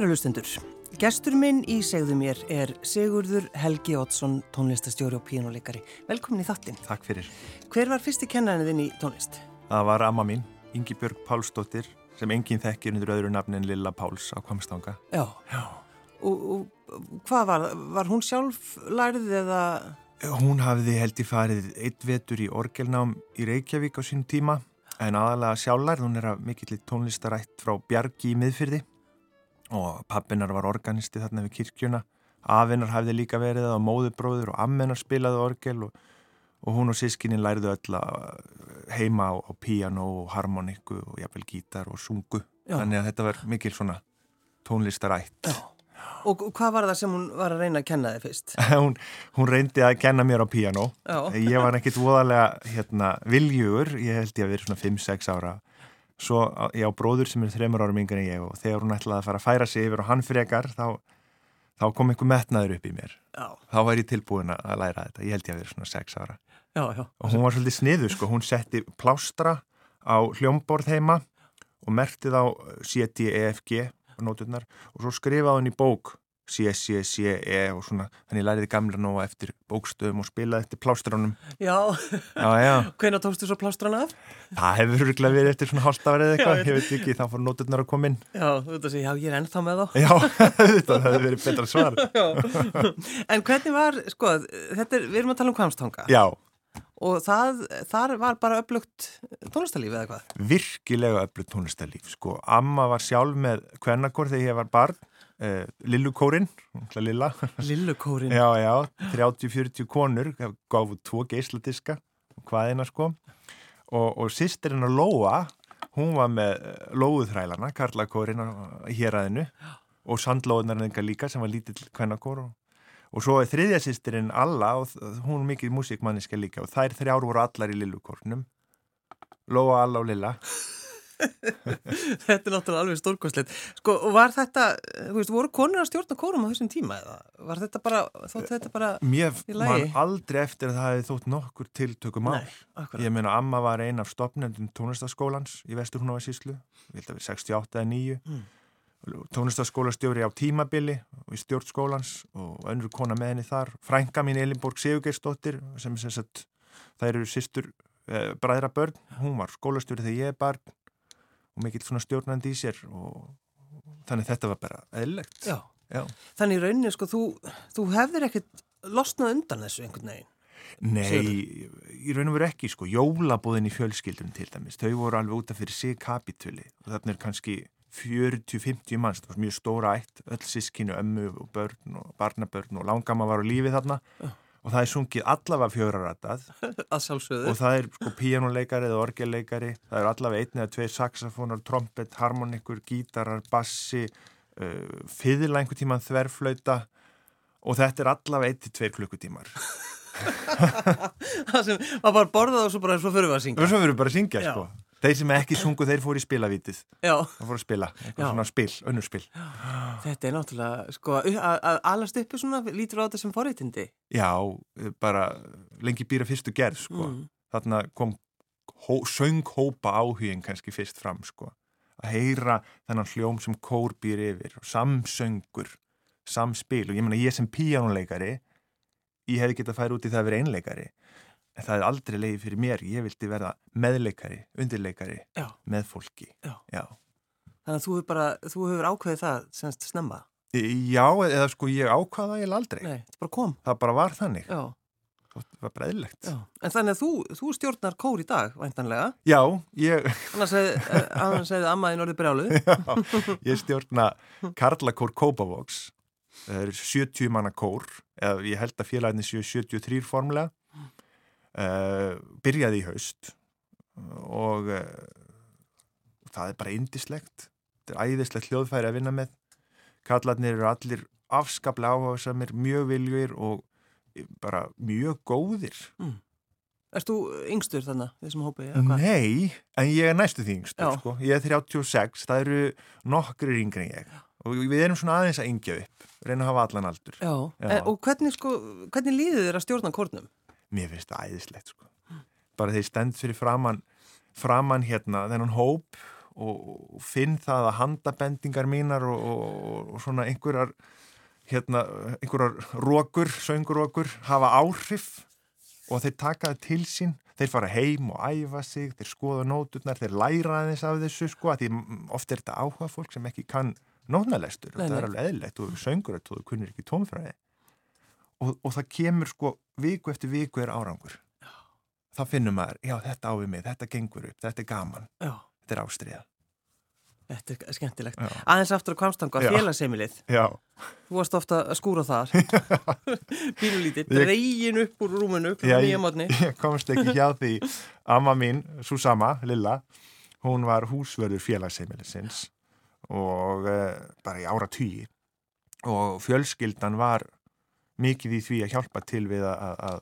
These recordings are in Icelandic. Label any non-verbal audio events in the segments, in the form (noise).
Kæru hlustendur, gestur minn í segðu mér er Sigurður Helgi Oddsson, tónlistastjóri og píjónuleikari. Velkomin í þattin. Takk fyrir. Hver var fyrsti kennarinn þinn í tónlist? Það var amma mín, Ingi Björg Pálsdóttir, sem enginn þekkir undir öðru nafnin Lilla Páls á Kvamstanga. Já. Já. Og, og hvað var, var hún sjálf lærið eða? Hún hafði held í farið eitt vetur í orgelnám í Reykjavík á sín tíma, en aðalega sjálflærð, hún er að mikill tónlistarætt frá Bjargi í miðfyrði og pappinar var organisti þarna við kirkjuna. Afinnar hafði líka verið það og móðubróður og ammennar spilaði orgel og, og hún og sískinin læriðu öll að heima á, á píano og harmoniku og jafnvel gítar og sungu. Já. Þannig að þetta var mikil svona tónlistarætt. Já. Og hvað var það sem hún var að reyna að kenna þig fyrst? (laughs) hún, hún reyndi að kenna mér á píano. Já. Ég var ekkit voðalega hérna, viljugur, ég held ég að vera svona 5-6 ára. Svo ég á bróður sem er þreymur árum yngan en ég og þegar hún ætlaði að fara að færa sig yfir og hann frekar þá, þá kom einhver metnaður upp í mér. Já. Þá var ég tilbúin að læra þetta. Ég held ég að vera svona 6 ára. Já, já. Og hún var svolítið sniðu sko. Hún setti plástra á hljómborð heima og mertið á C-D-E-F-G nóturnar og svo skrifaði hún í bók C-C-C-E og svona þannig læriði gamla nóga eftir bókstöðum og spilaði eftir plástránum Já, Já, já, (laughs) hvenær tókstu svo plástrana af? það hefur örgulega verið eftir svona hálftafar eða eitthvað, ég- veit ekki, þá fór nóturnar að koma inn Já, þú veit að segja, já, ég er ennþá með þá. Já, (laughs) þetta hefur verið betra svar. (laughs) En hvernig var, sko, þetta er, við erum að tala um kvamstanga Já, og það, þar var bara upplugt tónlistarlíf eða hvað? virkilega öllu tónlistarlíf sko. Amma var sjálf með kvennakor þegar ég var barn uh, Lillukórin, Lilla. Lillukórin. Já, já, 30-40 konur gáfu tvo geisladiska hvaðina sko. Og, og sýstirinn að Lóa hún var með eh, lóðuþrælana Karlakórin hér aðinu og sandlóðunar enga líka sem var lítill kvennakór og, og svo er þriðja sýstirinn Alla og hún er mikið músikmanniska líka. Og þær þrjár voru allar í Lillukórnum Lóa, Alla og Lilla (laughs) Þetta er náttúrulega alveg stórkostlegt. Sko, var þetta, þú veist, voru konur að stjórna kórum á þessum tíma eða? Var þetta bara, þótt þetta bara, Mér Í lagi. man aldrei eftir að það hefði þótt nokkur tiltökum akkurat. Ég meina, amma var ein af stopnendum tónlistaskólans í vestur hún á síslu, ég held að við 68 eða 9. Mm. Tónlistaskólastjóri á tímabili og í stjórnskólans og önnur kona með henni þar. Frænka mín Elinborg Sigurgeirsdóttir sem sem sagt, það eru sýstur eh, bræðra börn. Hún var skólastjóri þegar ég er barn og mikill svona stjórnandi í sér og þannig þetta var bara eðlilegt. Já. Já. Þannig rauninni, sko, þú, þú hefðir ekkert losnað undan þessu einhvern veginn. Nei, í raun og veru ekki sko, jólabóðin í fjölskyldun til dæmis, þau voru alveg útaf fyrir sig kapituli og þarna er kannski 40-50 manns, það var mjög stóra ætt, öll sískinu, ömmu og börn og barnabörn og langama var á lífi þarna Já. Og það er sungið allavega fjöraratað (laughs) og það er sko píjánuleikari eða orgelleikari, það er allavega einn eða tveir saxofónar, trompet, harmonikur, gítarar, bassi, uh, fiðla einhver tíman þverflauta og þetta er allavega einn til tveir klukkutímar. (laughs) það sem var bara borðað og svo bara svo fyrir við að syngja. Svo verður bara að syngja, sko. Þeir sem ekki sungu, þeir fóru í spilavítið. Það fóru að spila, eitthvað svona spil, önnur spil. þetta er náttúrulega, sko, að alast uppi svona lítur á þetta sem forréttindi. Já, bara lengi býra fyrstu gerð, sko. Mm. Þarna kom hó, sönghópa áhugin kannski fyrst fram, sko. Að heyra þennan hljóm sem kór býr yfir, og samsöngur, samspil. Og ég meina, ég sem píjánuleikari, ég hefði getað að færa út í það að vera einleikari. En það er aldrei leiði fyrir mér. Ég vildi verða meðleikari, undirleikari, Já. með fólki. Já. Já. Þannig að þú hefur bara, þú hefur ákveðið það semst snemma. Já, eða sko ég ákvaða ég aldrei. Nei, þetta bara kom. Það bara var þannig. Það var bara eðlilegt. já. En þannig að þú, þú stjórnar kór í dag, væntanlega. Já, ég, hefði, (laughs) eh, annars hefði ammaðin orðið brjáluð. já, ég stjórna Karlakór Kópavóks. Það eru 70 manna kór, eða ég held að félaginu séu 73 formulega. Uh, byrjaði í haust og uh, það er bara indislegt. Þetta er æðislegt hljóðfæri að vinna með. Kallarnir eru allir afskaplega áhugaðsamir, mjög viljur og bara mjög góðir. Erst þú yngstur þannig, þessum hópi? eða hvað? Nei, en ég er næstu því yngstur, Já. sko. Ég er 36, það eru nokkrir yngri en ég. Og við erum svona aðeins að yngja upp, reyna að hafa allan aldur. Já, Já. En, og hvernig, sko, hvernig líður þér að stjórna kórnum? Mér finnst það æðislegt, sko. Bara þeir stend fyrir framann, framann hérna, þennan hóp og finn það að handabendingar mínar og, og, og svona einhverjar hérna, einhverjar rókur, söngrókur hafa áhrif og þeir taka það til sín. Þeir fara heim og æfa sig, þeir skoða nóturnar, þeir læra aðeins af þessu sko, því ofta er þetta áhuga fólk sem ekki kann nótnalestur, þetta er alveg eðlegt og söngur og þú kunnir ekki tónfræði og, og það kemur sko viku eftir viku er árangur já. þá finnum maður, já þetta ávið mig þetta gengur upp, þetta er gaman já. þetta er ástriða Þetta er skemmtilegt. Já. Aðeins aftur á kvamstanga, félagseimilið. Já. Þú varst ofta að skúra þar. (laughs) Bílulítið, reygin upp úr rúmunu. Ég komst ekki hjá því. Amma mín, Susama, Lilla, hún var húsverður félagseimilisins og uh, bara í ára tíi og fjölskyldan var mikið í því að hjálpa til við að,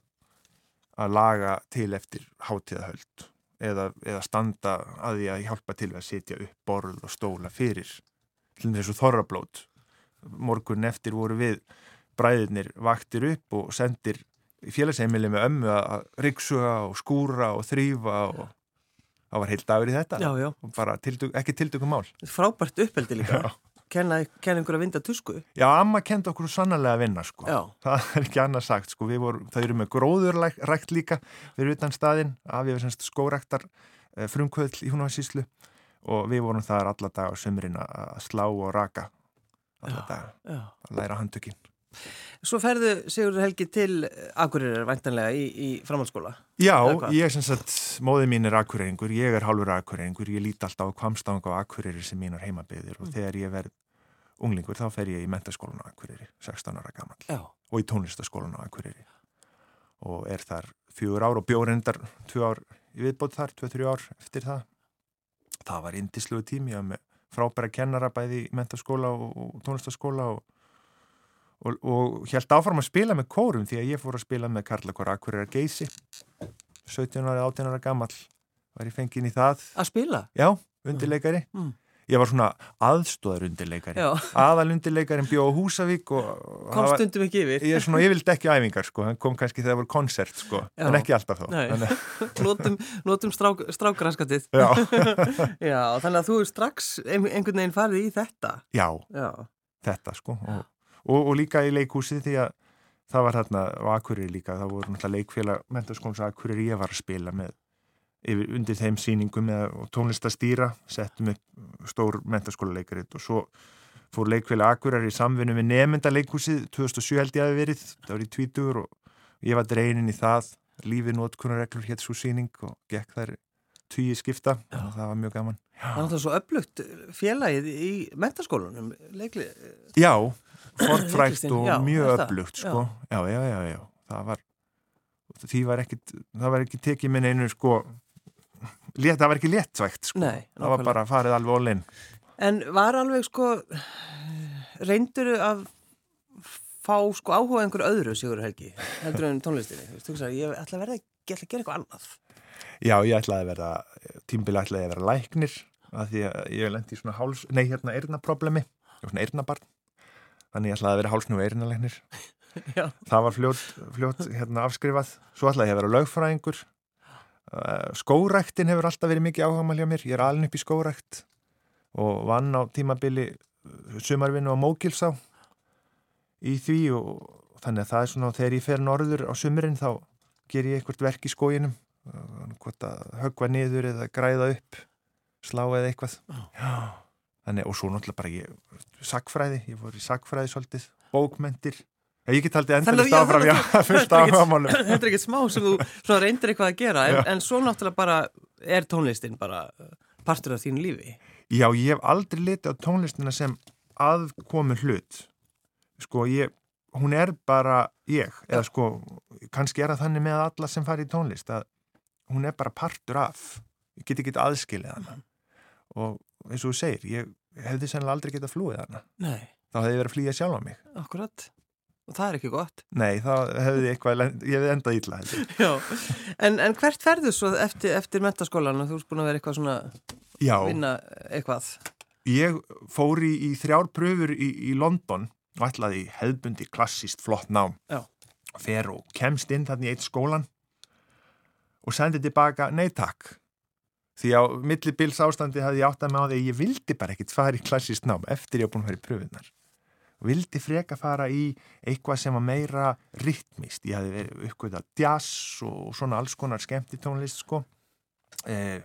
að laga til eftir hátíðahöld eða, eða standa að því að hjálpa til að setja upp borð og stóla fyrir. Til þessu þorrablót. Morgun eftir voru við bræðinir vaktir upp og sendir félagsheimili með ömmu að ryggsuga og skúra og þrýfa og það var heilt dagur í þetta. Já, já. og bara tildug, ekki tildugum mál Frábært uppeldi líka. Já. Kenna, kenna einhver að vinda tusku? Já, amma kendi okkur sannlega að vinna sko. Það er ekki annað sagt sko. Voru, það eru með gróðurrækt líka fyrir utan staðin. Af ég var skóræktar eh, frumkvöðl í húnavarsíslu og við vorum þar alla dag á sömurinn að slá og raka alla dag að læra handtökinn. Svo ferðu Sigur Helgi til Akureyrar væntanlega í, í framhaldsskóla? Já, ég sem sagt, móðið mín er Akureyringur, ég er hálfur Akureyringur, ég líti alltaf á kvamstang á Akureyri sem mínar heimabyðir og mm. þegar ég verð unglingur þá fer ég í mentaskólan á Akureyri, 16 ára gammal Já. og í tónlistaskólan á Akureyri og er þar fjögur ár og bjórendar tvö ár í viðbót þar, tvö-þrjú ár eftir það. Það var indisluðu tími, ég var með frábæra kennara bæði í mentaskóla og, og tónlistaskóla og og, og held áfram að spila með kórum því að ég fór að spila með Karlakóra Akureyrar Geysi. 17 ára, 18 ára gammal var ég fengið inn í það. Að spila? Já, undirleikari. Mm. mm. Ég var svona aðstóðar undirleikari (laughs) aðal undirleikari bjóð á Húsavík Kom stundum ekki yfir. Ég er svona, ég vildi ekki æfingar sko. Hann kom kannski þegar það voru koncert sko. Já. en ekki alltaf þá. Nótum, (laughs) nótum strák, strákraskatið Já. (laughs) Já, þannig að þú strax einhvern veginn farið í þetta. Já, Já. þetta sko og og, og líka í leikhúsið því að það var þarna á Akureyri líka, það voru náttúrulega leikfélag mentarskóns Akureyri ég var að spila með yfir, undir þeim síningum með tónlistastýra, settum upp stór mentarskóla leikaritt og svo fór leikfélag Akureyri í samvinnu með nefnda leikhúsið, 2007 held ég að við verið það var í tvítur og ég var dreinin í það, lífið nótkunarreglur hétt svo síning og gekk þær tíu skipta Já. og það var mjög gaman Það var það svo öflugt félagið í mentarskólunum leikli... Já forfrækt og mjög öflugt sko. já. já, já, já, það var því var ekki það var ekki tekið minn einu sko let, það var ekki léttvægt sko. Nei, það var bara farið alveg ólinn En var alveg sko reyndur að fá sko áhuga einhverju öðru Sigur Helgi, heldur en tónlistinni? Þú veist, ég ætla að verða, ég ætla að gera eitthvað annað. Já, ég ætlaði að verða tímbili ætlaði að vera læknir að því að ég lendi í svona háls, nei hérna eirnaproblemi, svona eirnabarn þannig ég ætlaði að vera hálsnú eirinnalegnir (laughs) það var fljótt, fljótt hérna, afskrifað. Svo ætlaði ég að vera lögfræðingur. Uh, skóræktin hefur alltaf verið mikið áhagamál hjá mér. Ég er alin upp í skórækt og vann á tímabili uh, sumarvinu á Mókilsá í því og þannig að það er svona þegar ég fer norður á sumurinn þá ger ég eitthvað verk í skóginum. Uh, hvort að högva niður eða græða upp slá eða eitthvað. Já Þannig, og svo náttúrulega bara ég, sakfræði, ég fór í sakfræði svolítið, bókmentir, ég get haldið endalist áfram. (laughs) (laughs) Þetta er ekkert smá sem þú reyndir eitthvað að gera, en, en svo náttúrulega bara er tónlistin bara partur af þínu lífi. Já, ég hef aldrei litið á tónlistina sem aðkomi hlut. Sko, ég, hún er bara ég, eða sko, kannski er það þannig með alla sem fari í tónlist, að hún er bara partur af, ég get ekki aðskilið hana. Og eins og þú segir, ég hefði sennilega aldrei getað flúið hana. Nei. Þá hefði ég verið að flýja sjálf á mig. Akkurat. Og það er ekki gott. Nei, þá hefði eitthvað, ég hefði endað ítla. (laughs) Já, en, en hvert ferðu svo eftir, eftir mentaskólan og þú erst búin að vera eitthvað svona, Já. vinna eitthvað? Ég fór í, í þrjár pröfur í, í London og ætlaði hefðbundi klassíst flott nám. Já. Fer og kemst inn þarna í eitt skólan og sendi tilbaka, nei takk því á millibils ástandi hafði ég átt að með á því að ég vildi bara ekkit fara í klassískt nám eftir ég á búin að fara í pröfunar vildi freka fara í eitthvað sem var meira rytmist ég hafði verið uppgöðað jazz og svona alls konar skemmtitónlist sko. Eh,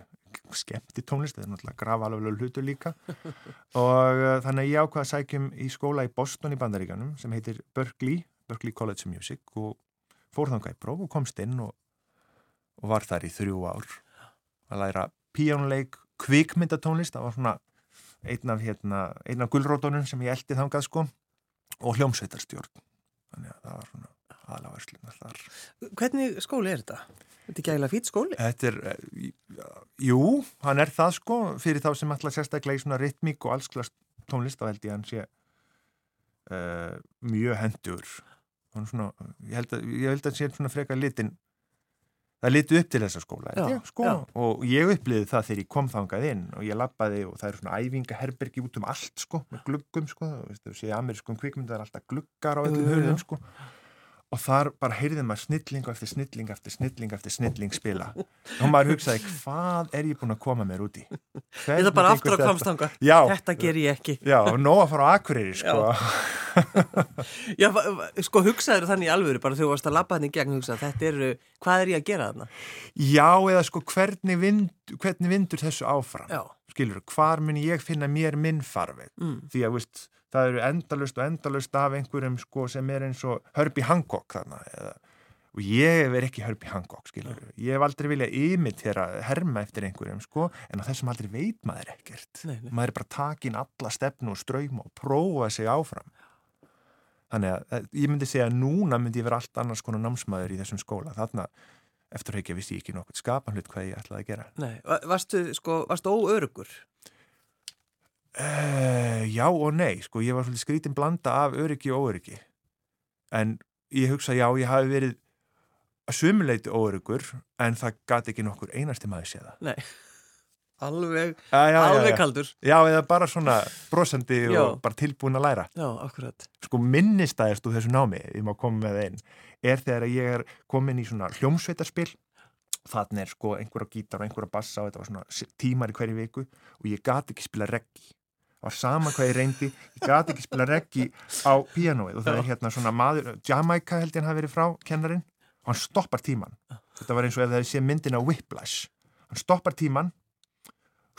skemmtitónlist, það er náttúrulega grafa alveg hlutur líka. (laughs) Og uh, þannig að ég ákvaða að sækjum í skóla í Boston í Bandaríkanum sem heitir Berkeley, Berkeley College of Music og fór þangað í próf og komst inn og, og var þar í þrjú ár að læra píjónuleik, kvikmyndatónlist það var svona einn af, hérna, einn af gullrótonum sem ég eldi þangað sko og hljómsveitarstjórn þannig að það var svona aðláðarslunar þar Hvernig skóli er þetta? Þetta er gæla fýtt skóli? Þetta er, uh, jú, hann er það sko fyrir þá sem alltaf sérstaklega í svona ritmík og allsklast tónlist þá held ég að hann sé uh, mjög hendur svona, ég held að ég held að hann sé svona freka litin það liti upp til þessa skóla já, sko, og ég uppliði það þegar ég kom þangað inn og ég lappaði og það eru svona æfingaherbergi út um allt sko, með gluggum sko, þú séu amerískum kvikmynd það er alltaf gluggar á öllum hörðum sko og þar bara heyrði maður snilling eftir snilling eftir snilling eftir snilling spila. Og maður hugsaði hvað er ég búin að koma mér út í? Þetta er bara aftur á kvamstanga Þetta ger ég ekki. Já, og nóg að fara á akkurýri sko. Já, sko (laughs) hugsaður þannig í alvöru bara þegar þú varst að labba þannig gegn hugsa þetta eru, hvað er ég að gera þarna? Já, eða sko hvernig, vind, hvernig vindur þessu áfram? Já. skilur, hvar mun ég finna mér minn farveg? Mm. því að veist, það eru endalust og endalust af einhverjum sko sem er eins og Herbie Hancock þarna eða og ég er ekki Herbie Hancock, skilur ja. ég hef aldrei viljað imitera herma eftir einhverjum, sko, en á þessum aldrei veit maður ekkert, nei, nei. maður er bara takin alla stefnu og ströym og prófa sig áfram þannig að ég myndi segja að núna myndi ég vera allt annars konar námsmaður í þessum skóla þarna, eftir ekki vissi ég ekki nokkur skapan hlut hvað ég ætlaði að gera Nei, varstu, sko, varstu óörugur? Uh, já og nei, sko, ég var svolítið skrítin blanda af öryggi og óöryggi en ég hugsa já, ég hafi verið að sumuleiti óörugur en það gati ekki nokkur einasti maður séða. Nei, (laughs) alveg, já, já, alveg já, kaldur. Já, eða bara svona brosandi og bara tilbúin að læra. Já, akkurat. Sko minnistæðist úr þessu námi, ég má koma með einn, er þegar ég er komin í svona hljómsveitarspil, þannig er sko einhverja gítar og einhverja bassa og þetta var svona tímar í hverju viku og ég gati ekki spila reggi. Var sama hvað ég reyndi, ég gati ekki spila reggi á pianoið og það er hérna svona maður, Jamaica held ég hann hafi verið frá kennarinn og hann stoppar tíman þetta var eins og ef það sé myndin á Whiplash. Hann stoppar tíman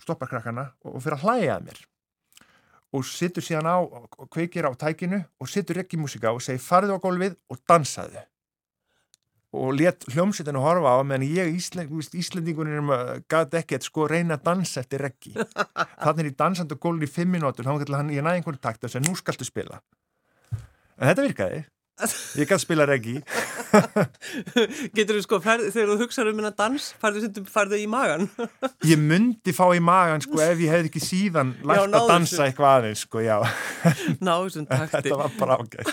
stoppar krakkana og fyrir að hlæja að mér. Og sittur síðan á og kveikir á tækinu og sittur ekki músika og segir farðu á gólfið og dansaðu og let hljómsveitinu horfa á meðan ég Ísland, Íslandingunum gæti ekkert sko reyna að dansa eftir reggi. (laughs) Þannig er ég dansand og gólfið í fimm minútur þá hann ég næði einhvern takt og segja nú skaltu spila. En þetta virkaði ég kann spila reggi (laughs) Getur þú sko, ferð, þegar þú hugsaður um hennar dans, farðu í magan? (laughs) ég myndi fá í magan sko ef ég hef ekki síðan lært að dansa eitthvað aðeins sko, já. (laughs) Ná, þessum takti. Þetta var bara ágætt.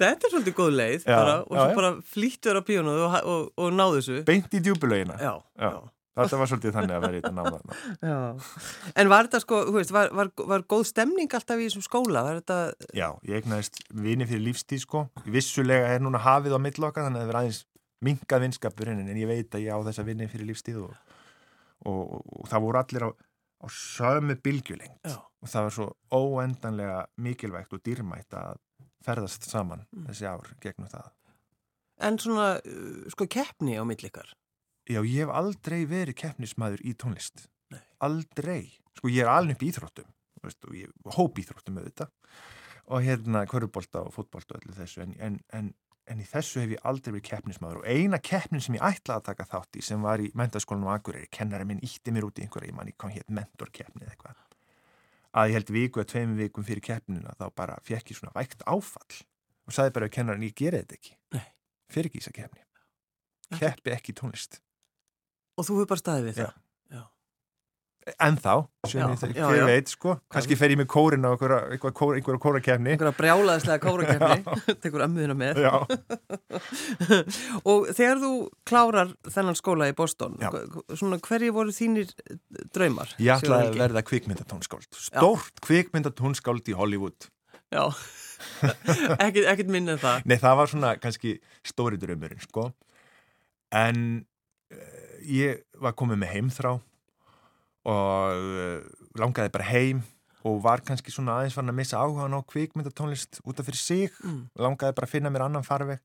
Þetta er svolítið góð leið já, bara, og já, svo bara flýttur á píónuðu og, og, og náðu þessu. Beint í djúbulögina. Já, já. Þetta var svolítið þannig að vera í þetta náða. (laughs) En var þetta sko, þú veist, var, var, var góð stemning alltaf í þessum skóla? Þetta... Já, ég egnaðist vini fyrir lífstíð sko. Vissulega er núna hafið á milloka þannig að það er aðeins minkað vinskapurinn en ég veit að ég á þessa vini fyrir lífstíð og, og, og, og það voru allir á, á sömu bylgjulengt og það var svo óendanlega mikilvægt og dýrmætt að ferðast saman mm. þessi ár gegnum það. En svona, sko, keppni á millikar? Já, ég hef aldrei verið keppnismæður í tónlist. Nei. Aldrei. Sko, ég er alveg upp í íþróttum, veist, og ég hóp íþróttum með þetta og hérna kvörubólta og fótbólta og öllu þessu, en, en, en, en í þessu hef ég aldrei verið keppnismæður og eina keppnin sem ég ætlaði að taka þátt í sem var í mentaskólanum á Akureyri, kennari minn ítti mér út í einhverja, ég manni kom hér mentorkeppni eða eitthvað, að ég held viku eða tveim vikum fyrir keppnina þá bara fekk ég svona vægt áfall og sagði bara að kennarin, ég gera þetta ekki. Nei. Fyrir ekki þess að keppni. Keppi ekki tónlist. Og þú hefur bara staðið við Já. það? Já. En þá, sem ég þegar hver veit, sko, kannski fer ég með kórin á einhverja kóra, einhverja kórakefni. Einhverja brjálaðislega (laughs) kórakefni, (laughs) tekur ömmuðina með. Já. (laughs) og þegar þú klárar þennan skóla í Boston, Já. svona hverju voru þínir draumar? Ég ætlaði að verða kvikmyndatónskáld. Stórt kvikmyndatónskáld í Hollywood. Já, ekkert, ekkert minn en það. Nei, það var svona kannski stóri draumurinn, sko. En ég var komið með heimþrá og uh, langaði bara heim og var kannski svona aðeins fann að missa áhugan á kvikmyndatónlist út af fyrir sig. Mm. langaði bara að finna mér annan farveg.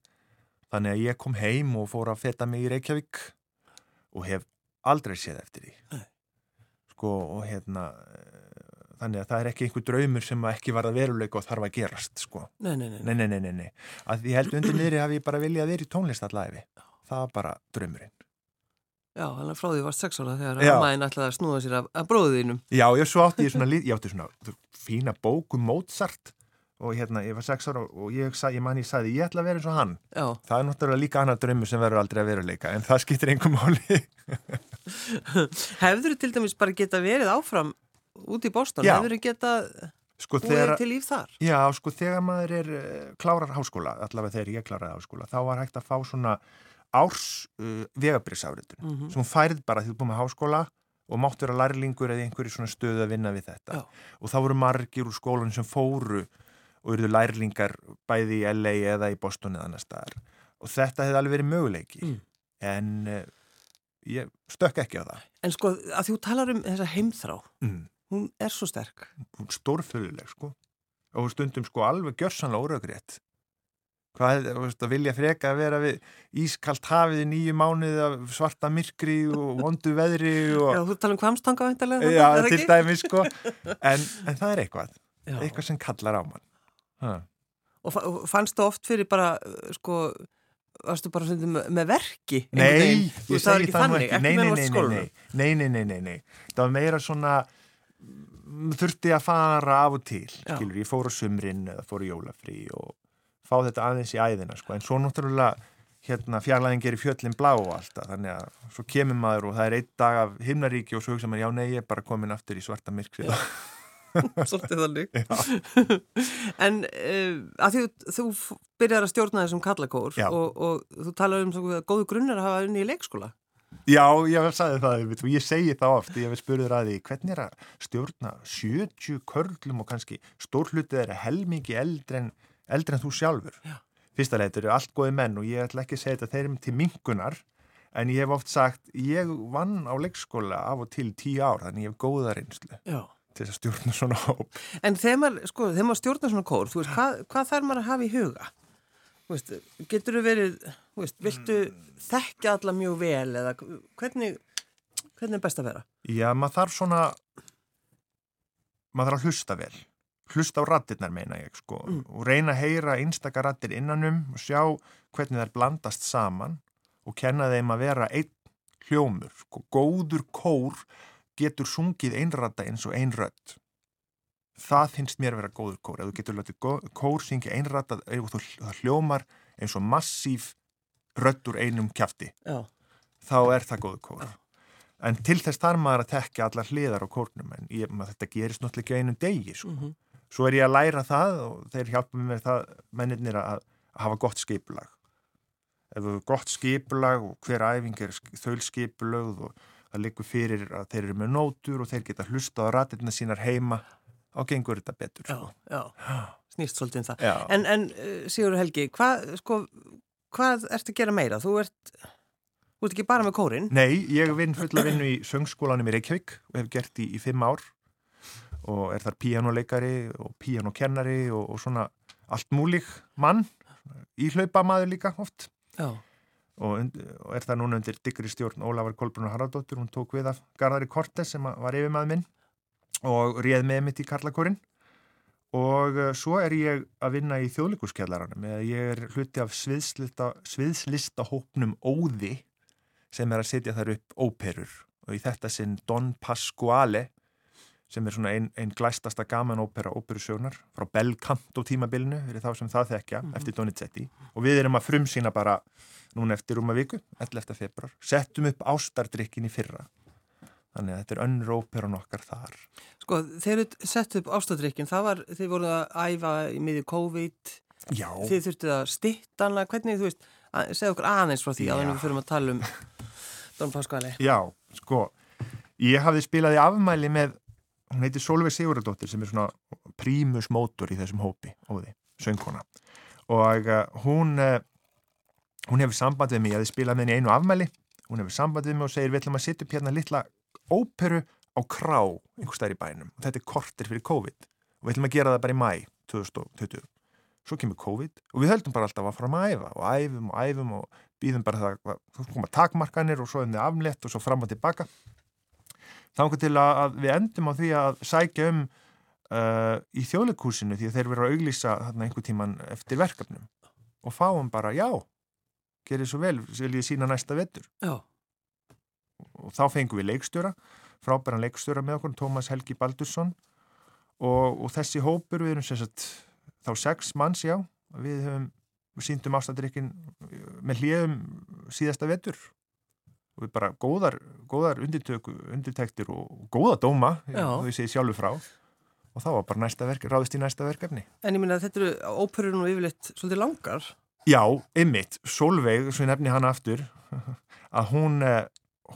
Þannig að ég kom heim og fór að feta mig í Reykjavík og hef aldrei séð eftir því. Sko og hérna eh, þannig að það er ekki einhver draumur sem ekki var að veruleika og þarf að gerast sko. Nei, nei, nei. nei, nei, nei, nei, að ég held undir niðri hafi ég bara viljað verið í tónlist allæfi það var bara draumurinn Já, hann frá því varst sex ára þegar Já. ammaðin ætlaði að snúða sér af, af bróðinum. Já, ég svo átti ég svona, ég átti svona fína bóku Mozart og hérna, ég var sex ára og ég, ég man ég sagði, ég ætla að vera eins og hann Já, það er náttúrulega líka annar draumur sem verður aldrei að veruleika en það skiptir einhver máli (laughs) hefur þú til dæmis bara geta verið áfram út í Boston? Já. Hefur þú geta sko búið til líf þar? já, sko þegar maður er uh, klárar háskóla, allavega þegar ég kláraði háskóla þá var hægt að fá svona árs uh, vegabriðsáritun Mm sem hún færið bara því þú er búið með háskóla og mátt vera lærlingur eða einhverju svona stöðu að vinna við þetta Já. og þá voru margir úr skólan sem fóru og eruðu lærlingar bæði í LA eða í Boston eða annar staðar og þetta hefði alveg verið möguleiki Mm. en uh, ég stökk ekki á það En sko, að þú talar um þessa heimþrá, mm. hún er svo sterk. stórföðuleg sko og stundum sko alveg gjörsanlega óröggrétt hvað veist, vilja freka að vera við ískalt hafið í nýju mánuði af svarta myrkri og vondu veðri og Já, þú tala um kvamstanga. Já, til dæmis sko en, en það er eitthvað, Já. eitthvað sem kallar á mann ha. Og, fa- og fannst þú oft fyrir bara, uh, sko, varstu bara með, verki? Nei, ég segi það nú ekki nei, nei, nei, nei, nei, nei, nei, nei það var meira svona mm, þurfti að fara af og til skilur, ég fór á sumrin eða fór í jólafrí og fá þetta aðeins í æðina sko. en svo náttúrulega hérna fjarlæðin gerir fjöllin blá og alltaf þannig að svo kemur maður og það er einn dag af himnaríki og svo hugsa maður, já nei, ég er bara komin aftur í svarta myrkrið (laughs) Svolítið þannig. (laughs) en uh, að því þú- byrjar að stjórna þessum kallakór og, og þú talar um svo góðu grunnar að hafa unni í leikskóla. Já, ég sagði það og ég segi það oft, ég hef spurður að því hvernig er að stjórna 70 körlum og kannski stór hlutið er helmingi eldri en, eldri en þú sjálfur Já. fyrsta þetta eru allt góði menn og ég ætla ekki að segja þetta þeir eru til mingunar en ég hef oft sagt, ég vann á leikskóla af og til tíu ár, þannig ég hef góða reynslu Já. til að stjórna svona hóp En þegar maður, sko, þegar maður stjórnar svona kór, þú veist, hvað, hvað þarf maður að hafa í huga? Veist, getur þú verið, veist, viltu þekkja alla mjög vel eða hvernig, hvernig er best að vera? Já, maður þarf svona maður þarf að hlusta vel hlusta á rattirnar meina ég sko Mm. og reyna að heyra einstaka rattir innanum og sjá hvernig þær blandast saman og kenna þeim að vera einn hljómur sko, góður kór getur sungið einrata eins og einrödd það finnst mér að vera góður kór ef þú getur látið kór syngja einrata og þú það hljómar eins og massíf rödd úr einum kjafti Já, þá er það góð kór. En til þess þarf maður að tekja allar hliðar á kórnum, en ég, maður, þetta gerist náttúrulega ekki einum degi. Sko. mm Svo er ég að læra það og þeir hjálpa mér það, mennirnir að, að hafa gott skipulag. Ef þú hefur gott skipulag og hver æfing er þaul skipulögð og það liggur fyrir að þeir eru með nótur og þeir geta hlusta á ratirna sínar heima, þá gengur þetta betur. já, Sko. já, (gasps) snýst svolítið um það. Já. En, en uh, Sigur Helgi, hvað, sko, hvað ertu að gera meira? Þú ert, þú ert ekki bara með kórin? Nei, ég vinn fulla vinnu í söngskólanum í Reykjavík og hef gert í, í fimm ár og er þar píjánuleikari og píjánukennari og, og svona allt múlík mann, íhlaupamaður líka oft. Og, og er það núna undir diggri stjórn Ólafur Kolbrunnar Haraldóttur, hún tók við af Garðari Kortes sem var yfirmaður minn og réð með mitt í Karlakórin og uh, svo er ég að vinna í þjóðlíkuskjallaranum eða ég er hluti af sviðslista, sviðslista hópnum Óði sem er að setja þar upp óperur. Og í þetta sinn Don Pasquale sem er svona einn ein glæstasta gaman ópera óperusjónar frá Bel Canto tímabilinu fyrir þá sem það þekkja eftir Donizetti og við erum að frumsýna bara núna eftir rúma viku, 11. februar settum upp ástardrykkin í fyrra þannig að þetta er önnur óperan okkar þar sko, þeir eru sett upp ástadrykkin, það var, þeir voru að æfa í miðju COVID, Já, þið þurftu að stittanlega, hvernig, þú veist, að, segja okkur aðeins frá því Já. að við fyrir að tala um Don Pasquale. já, sko ég hafði spilað í afmæli með hún heitir Solveig Sigurðardóttir sem er svona prímus mótor í þessum hópi óði, söngkona. Og uh, hún uh, hún hefur samband við mig, ég hafði spilað með henni einu afmæli. Hún hefur samband við mig og segir við ætlum að setja upp hérna litla óperu á krá einhver stær í bænum. Og þetta er kortir fyrir COVID. Og við ætlum að gera það bara í mæ 2020 svo kemur COVID og við höldum bara alltaf að fara að æfa og æfum og æfum og býðum bara það, þú koma takmarkanir og svo er það aflétt og svo fram og tilbaka þá til að við endum á því að sækja um uh, í þjóðleikúsinu því að þeir verður að auglýsa þarna einhver tíman eftir verkefnum. Og fáum bara já gerir svo vel, vil ég sína næsta vettur Já. og þá fengum við leikstjóra frábæran leikstjóra með okkur, Tómas Helgi Baldursson. Og, og þessi hópur við erum sérstaklega þá sex manns já, við höfum síndum ástættirikinn með hljöfum síðasta vettur og við bara góðar, góðar undirtöku, undirtektir og góða dóma, þú sé sjálfur frá og þá var bara næsta verk, ráðist í næsta verkefni. En ég minna að þetta eru óperur nú yfirleitt svolítið langar. Já, ymmit, Solveig, svo ég nefni hana aftur, (laughs) að hún, eh,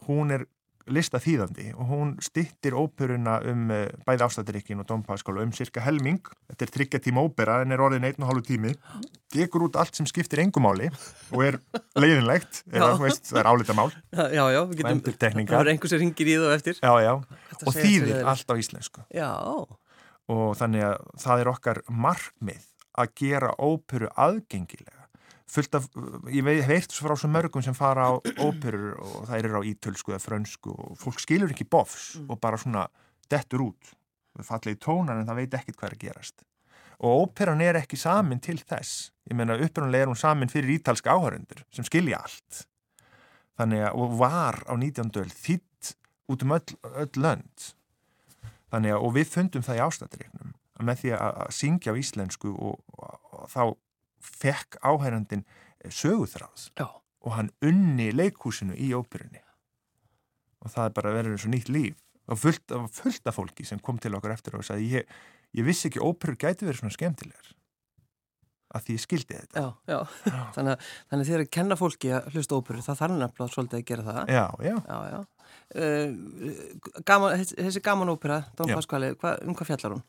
hún er listaþýðandi og hún stittir óperuna um eh, bæði ástættirikkin og dompaskála um cirka helming. Þetta er tryggja tíma ópera en er orðin einn og hálfu tími. Dekur út allt sem skiptir engumáli og er leiðinlegt, (laughs) eða veist, það er álitamál. Já, já, við getum, það er einhver sem ringir í þú eftir. Já, já, og þýðir allt á íslensku. Já, og þannig að það er okkar markmið að gera óperu aðgengilega fullt af, ég veit frá svo mörgum sem fara á óperur og það er á ítölsku eða frönsku og fólk skilur ekki bofs mm. og bara svona dettur út það falla í tónan en það veit ekkit hvað er að gerast og óperan er ekki samin til þess ég menna upprannlega er hún samin fyrir ítalska áhörundur sem skilja allt þannig að, og var á 19. öll þitt út um öll, öll lönd Þannig að, og við fundum það í ástættireiknum, að með því að syngja á íslensku og, og, og þá fekk áhærandin söguþráðs Já. og hann unni leikhúsinu í óperunni. Og það er bara verið eins og nýtt líf og fullt af, fullt af fólki sem kom til okkur eftir og sagði ég, ég vissi ekki óperur gæti verið svona skemmtilegar að því ég skildi þetta. Já, já, já. (laughs) þannig að, að þér að kenna fólki að hlusta óperur, það þarf nefnilega svolítið að gera það. Já, já, Uh, gaman, þessi gaman ópera Dón Paskali, hva, um hvað fjallar hún?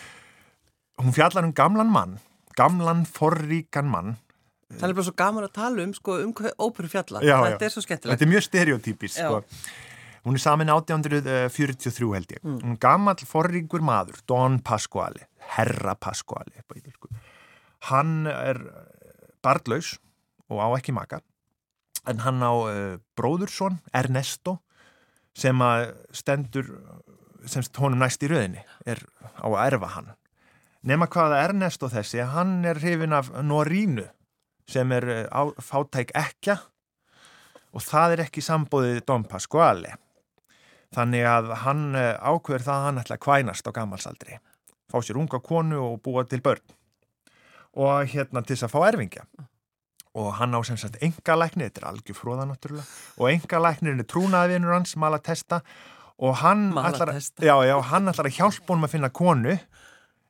(laughs) hún fjallar um gamlan mann gamlan forríkan mann. Það er bara svo gaman að tala um sko, um óperu fjallar, já, þetta já. er svo skemmtilegt. Þetta er mjög stereotypist sko. hún er samin 1843 held ég. Mm. hún gammal forríkur maður Don Pasquale, herra Pasquale hann er barndlaus og á ekki maka en hann á uh, bróðursson Ernesto sem að stendur sem honum næst í rauðinni er á að erfa hann nema hvaða Ernesto þessi hann er hrifin af Norínu sem er eh, á, fátæk ekja og það er ekki sambóðið Don Pasquale. Þannig að hann eh, ákveður það að hann ætla að kvænast á gammalsaldri fá sér unga konu og búa til börn. Og hérna til þess að fá erfingja. Og hann á sem sagt engalæknir, þetta er algjör fróða náttúrulega, og engalæknirinn er trúnaðvinur hans, Malatesta. Og hann ætlar, já, já, hann ætlar að hjálpa honum að finna konu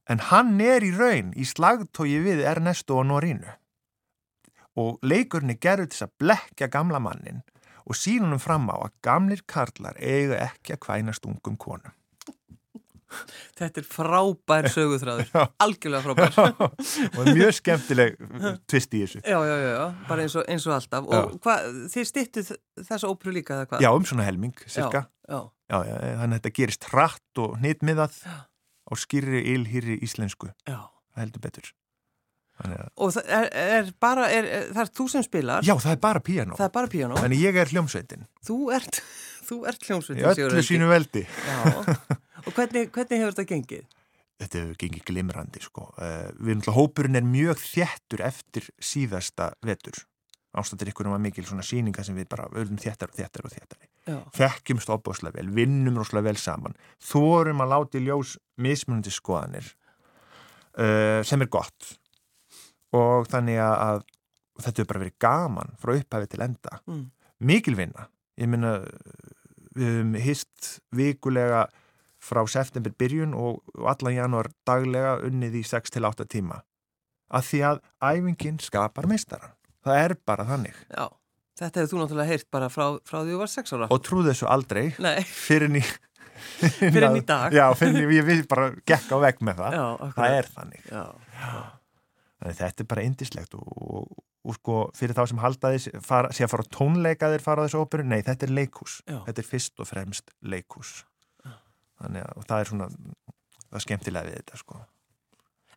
en hann er í raun í slagtói við Ernesto og Norínu og leikurinn er gerður til að blekja gamla mannin og sínunum fram á að gamlir karlar eiga ekki að kvænast ungum konum Þetta er frábær söguþráður, algjörlega frábær. og mjög skemmtileg tvist í þessu. Já, já, já, bara eins og, eins og alltaf. Og hva, þið stittuð þessa óprú líka eða hvað? Já, um svona helming, cirka. Já, já. já, þannig að þetta gerist hratt og nýttmiðað á skýrri, ylhýrri íslensku. Já. Það heldur betur. Og það er, er bara, er, það er þú sem spilar? Já, það er bara piano. Það er bara piano. Þannig ég er hljómsveitin. Þú ert, (laughs) þú ert hljómsveitin. Í öllu sínu veldi. Já. Og hvernig, hvernig hefur þetta gengið? Þetta hefur gengið glimrandi sko. Uh, við erum alltaf, hópurinn er mjög þjættur eftir síðasta vetur. Ástættir ykkur um að mikil svona síninga sem við bara öllum þjættar og þjættar og þjættari. Þekkjumst opbáslega vel, vinnum rosalega vel saman. Þórum að láti ljós mismunandi skoðanir uh, sem er gott. Og þannig að þetta hefur bara verið gaman frá upphafi til enda. Mm. Mikil vinna. Ég minna, við hefum hist vikulega frá september byrjun og allan januar daglega unnið í 6-8 tíma að því að æfingin skapar mistaran. Það er bara þannig. Já, þetta hefur þú náttúrulega heyrt bara frá, frá því þú var 6 ára. Og trúð þessu aldrei fyrir ný fyrir ný dag. Já, fyrir ný, ég vil bara gekka á veg með það. Já, það er þannig. Já. Þannig þetta er bara indislegt og, og, og sko fyrir þá sem halda þess sé að fara tónleika þeir fara á þessu óperu, nei þetta er leikús. Þetta er fyrst og fremst leikús þannig að það er svona það er skemmtilega við þetta sko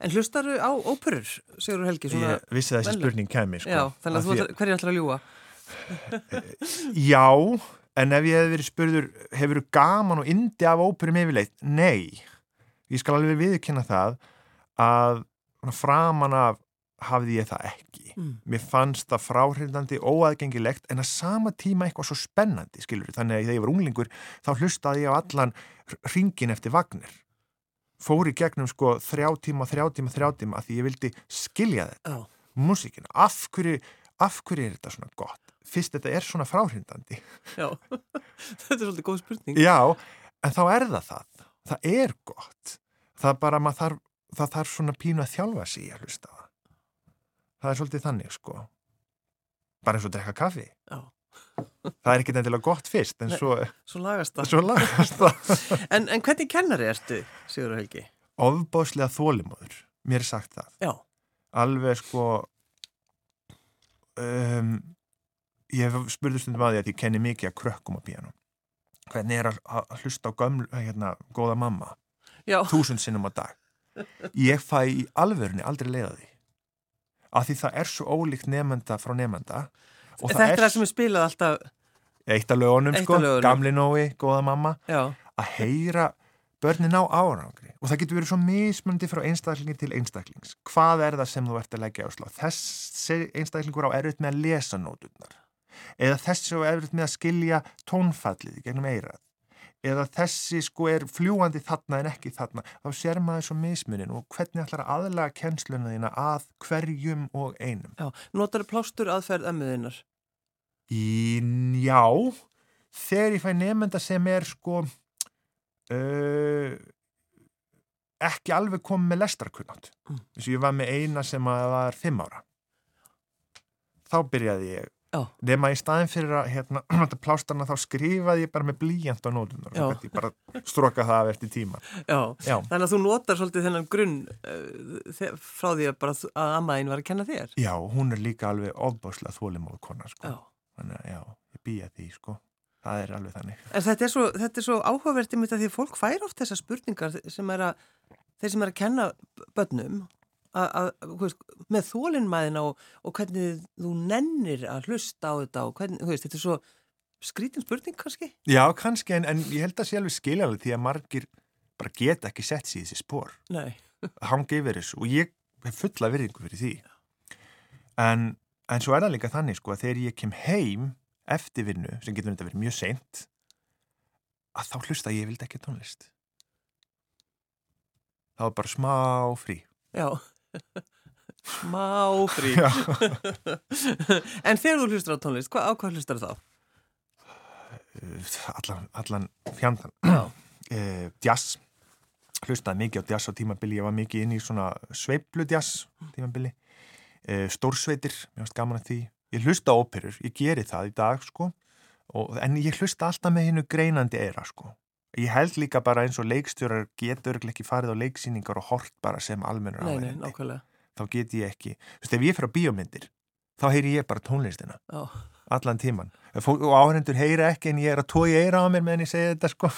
En hlustaru á óperur, Sigur Helgi? Ég vissi að þessi spurning kemi sko já, þannig að þú því ætlar, hverju ætlar að ljúa? (laughs) Já, en ef ég hef verið spurður hefur gaman og indi af óperum yfirleitt? Nei, ég skal alveg viðkynna það að framan af hafði ég það ekki. Mm. Mér fannst það fráhrindandi, óaðgengilegt en að sama tíma eitthvað svo spennandi, skilur þannig að þegar ég var unglingur þá hlustaði ég á allan ringin eftir Vagner. Fór í gegnum sko þrjá tíma, þrjá tíma, þrjá tíma að því ég vildi skilja þetta, Já, músíkina. Af hverju, af hverju er þetta svona gott? Fyrst þetta er svona fráhrindandi. já. (laughs) Þetta er svolítið góð spurning. Já, en þá er það það. Það er gott. Það bara, maður þarf, það þarf svona pínu að þjálfa sig að hlusta það. Það er svolítið þannig, sko. Bara eins og drekka kaffi. Já. Það er ekki endilega gott fyrst, en Nei. svo, Svo lagast það. svo lagast það. (laughs) En, en hvernig kennari ertu, Sigur Helgi? Ofbáslega þólimóður, mér er sagt það. Já, Alveg, sko, um, ég hef spurður stundum að því að ég kenni mikið að krökkum á píanum. Hvernig er að, hlusta á gömlu, hérna, góða mamma? já, þúsund sinnum á dag ég fæ í alvörunni aldrei leiða því af því það er svo ólíkt nefnda frá nefnda þetta er það sem er spilað alltaf, eitt af lögunum sko, gamli nói, góða mamma. Já, að heyra börnin á árangri. Og það getur verið svo mismundi frá einstaklingi til einstaklings. Hvað er það sem þú ert að leggja á? Slá þessi einstaklingur á erfitt með að lesa nóturnar. Eða þessi á erfitt með að skilja tónfallið gegnum eirað eða þessi sko er fljúandi þarna en ekki þarna, þá sér maður svo mismunin og hvernig ætlar að aðlaga kennsluna þína að hverjum og einum. já. Notar plástur aðferð ömmuðinnar? Í, já, þegar ég fæ nefnda sem er sko uh, ekki alveg komið með lestarkunnat. Mm. Þess að ég var með eina sem að var fimm ára. Þá byrjaði ég Já, nema í staðin fyrir að hérna, (clears throat) plástarna þá skrifaði ég bara með blíjant á nótunar og þetta ég bara stroka það af eftir tíma. já. Já, Þannig að þú notar svolítið þennan grunn uh, frá því að að ammaðin var að kenna þér? já, hún er líka alveg ofbáslega þólimóð kona, sko. Þannig að já, ég býja því, sko. Það er alveg þannig. En þetta er svo, þetta er svo áhugavert í mitt að því fólk fær oft þessar spurningar sem er að, þeir sem er að kenna börnum að, veist, með þólinnmæðina og, og hvernig þú nennir að hlusta á þetta og hvernig, veist, þetta er svo skrítin spurning kannski? Já, kannski, en, en ég held að sé alveg skiljalega því að margir bara geta ekki sett sér í þessi spór. Nei. (laughs) Hangi yfir þessu og ég hef fulla virðingu fyrir því. En, en svo er það líka þannig, sko, að þegar ég kem heim eftir vinnu, sem getur þetta verið mjög seint, að þá hlusta ég vildi ekki tónlist. Það var bara smá frí. Já. (laughs) Smá frí. (laughs) En þegar þú hlustar á tónlist, hvað, á hvað hlustar þá? allan, allan fjandan. (clears throat) Eh, jazz. Hlustaði mikið á jazz á tímabili. Ég var mikið inn í svona sveiplu jazz tímabili. Eh, stórsveitir, mér finnst gaman að því. Ég hlusta á óperur, ég geri það í dag, sko. Og, en ég hlusta alltaf með hinnu greinandi eira, sko. Ég held líka bara eins og leikstjórar getur ekki farið á leiksýningar og hort bara sem almennur nákvæmlega. Þá get ég ekki. Þú veist, ef ég fyrir á bíómyndir, þá heyri ég bara tónlistina Já. allan tíman og áhendur heyra ekki en ég er að tói eira á mér meðan ég segi þetta sko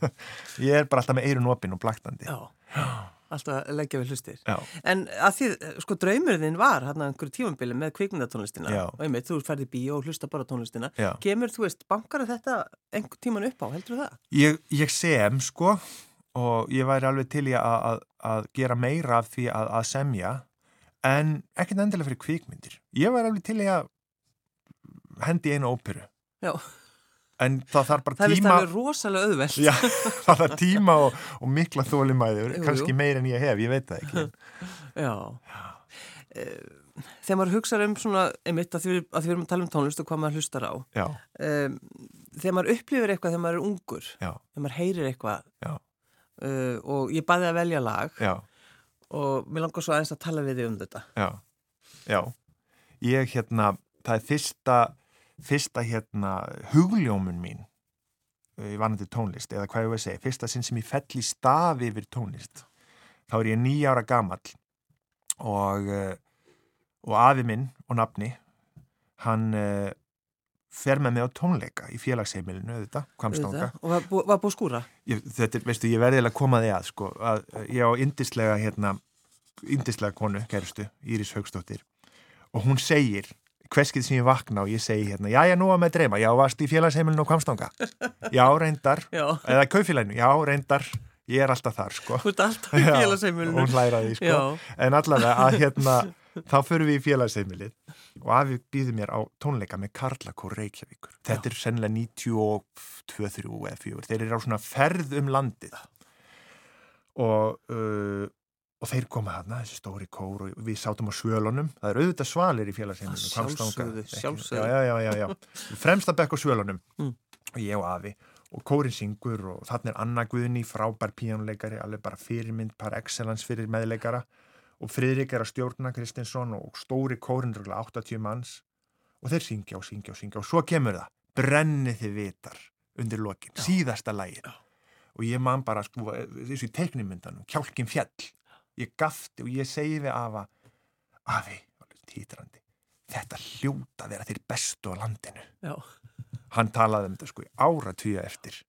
(laughs) ég er bara alltaf með eirun opinn og blaktandi Já. (gasps) Alltaf leggja við hlustir. Já. En að því, sko, draumurinn var hann að einhverju tímambili með kvikmyndatónlistina og einmitt, þú ferði í bíó og hlusta bara tónlistina. Já. Kemur, þú veist, bankar þetta einhver tíman upp á, heldur það? ég, ég sem sko og ég væri alveg til í að, að, gera meira af því að, að semja en ekkert endilega fyrir kvikmyndir ég væri alveg til í að hendi einu óperu Já, en það þarf bara það er tíma alveg rosalega auðvelt. Já, (laughs) það þarf tíma og, og mikla jú. kannski meir en ég hef, ég veit það ekki (laughs) Já. Eh, Þegar maður hugsaður um svona, einmitt, að því, við- að því við erum að tala um tónlist og hvað maður hlustar á. Já, þegar maður upplifir eitthvað þegar maður er ungur, já, þegar maður heyrir eitthvað já, uh, og ég baði að velja lag já og mér langar svo aðeins að tala við þig um þetta. Já, já. Ég hérna, það er fyrsta, fyrsta hérna hugljómun mín í vanandi tónlist, eða hvað ég veið segja, fyrsta sinn sem ég fell í stafi yfir tónlist. Þá er ég nýja ára gamall og, eh, og afi minn og nafni, hann uh, fer með mig á tónleika í félagsheimilinu, auðvitað, Kvamstanga. Og var, bú- var búið skúra? Ég, þetta er, veistu, ég verði að koma því að, sko, að ég á indislega, hérna, indislega konu, kærustu, Íris Haugstóttir, og hún segir, hverskið sem ég vakna og ég segi hérna, já, ég nú að með dreyma, já, varst í félagsheimilinu á Kvamstanga, (laughs) já, reyndar, Já. eða kaufélaginu, já, reyndar, ég er alltaf þar, sko. Þú ert alltaf í Já, félagsheimilinu. Hún sko. Já. En allavega að hérna, (laughs) þá förum við í félagsheimilið og afi býði mér á tónleika með Karlakór Reykjavíkur. Þetta er sennilega 92-3 eða 4. Þeir eru á svona ferð um landið og, uh, og þeir koma þarna, þessi stóri kór og við sátum á svölunum. Það er auðvitað svalir í Hvammstanga. sjálfsögðu, sjálfsögðu. Já, já, já, já. Fremsta bekk á svölunum Mm. og ég og afi og kórin syngur og þannig er Anna Guðni frábær píjánuleikari, alveg bara fyrirmynd par excellence fyrir meðleikara og Friðrik er að stjórna Kristinsson og stóri kórin er örugglega 80 manns og þeir syngja og syngja og syngja og svo kemur það, brenni þið vitar undir lokin, síðasta lægin og ég man bara sko þessu í teiknimyndanum, kjálkin fjall ég gafti og ég segi við afa afi, títrandi þetta hljóta vera þér bestu á landinu Já. hann talaði um þetta sko í áratvíja eftir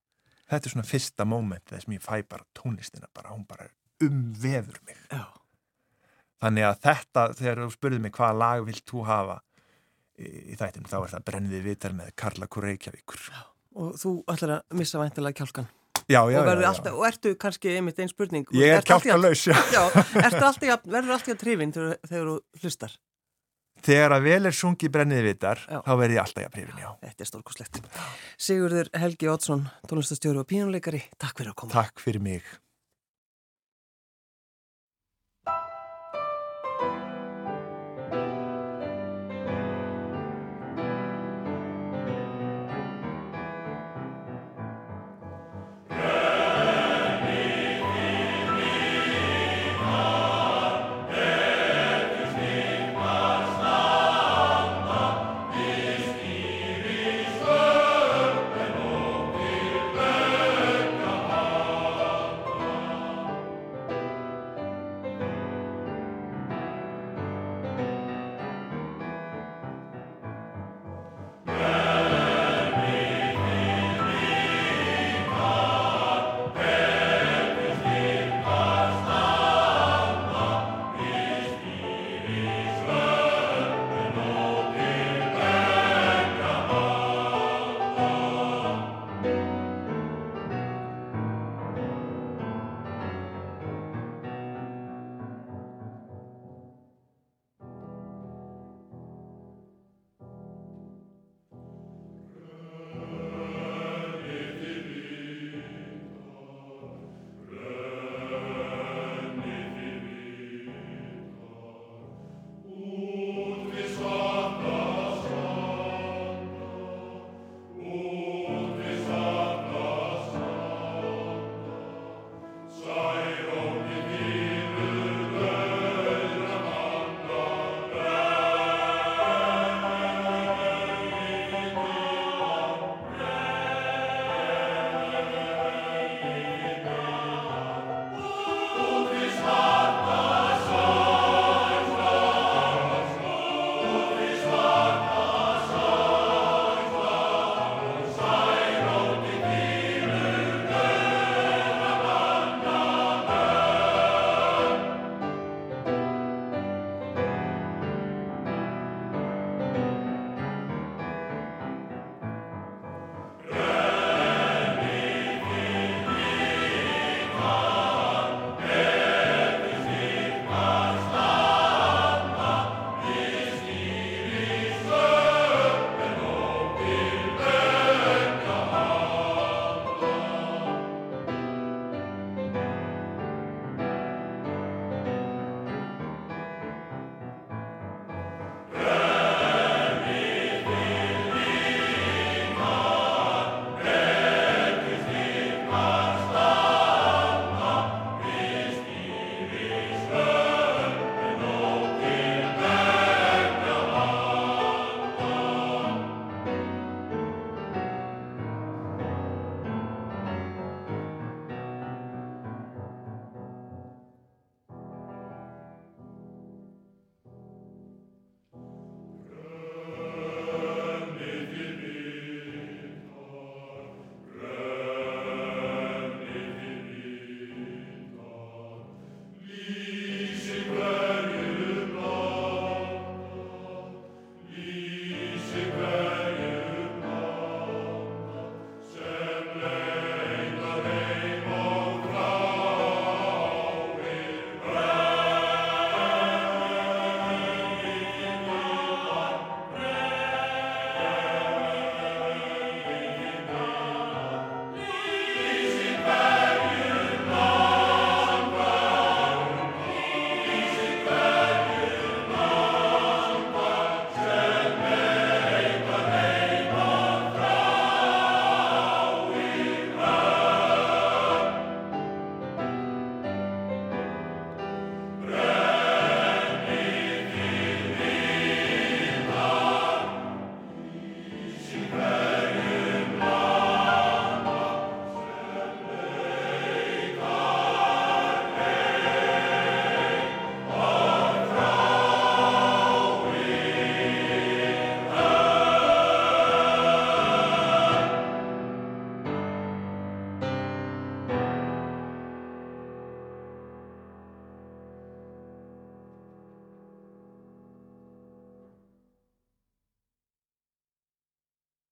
þetta er svona fyrsta moment þess að ég fæ bara tónlistina bara, hún bara umvefur mig Já. þannig að þetta, þegar þú spurði mig hvaða lag vilt þú hafa í, í þættinum, þá er það brenniði vitar með Karla Kureikjavíkur já, Og þú ætlar að missa væntilega kjálkan. Já, og, já, verður já. alltaf, og ertu kannski einmitt einn spurning. ég er jafn- verður alltaf trefin þegar, þú hlustar. þegar að vel er sungið brenniði vitar þá verði ég alltaf já Þetta er stórkoslegt. Sigurður Helgi Oddsson, tónlistastjóri og pínuleikari, takk fyrir að koma. takk fyrir mig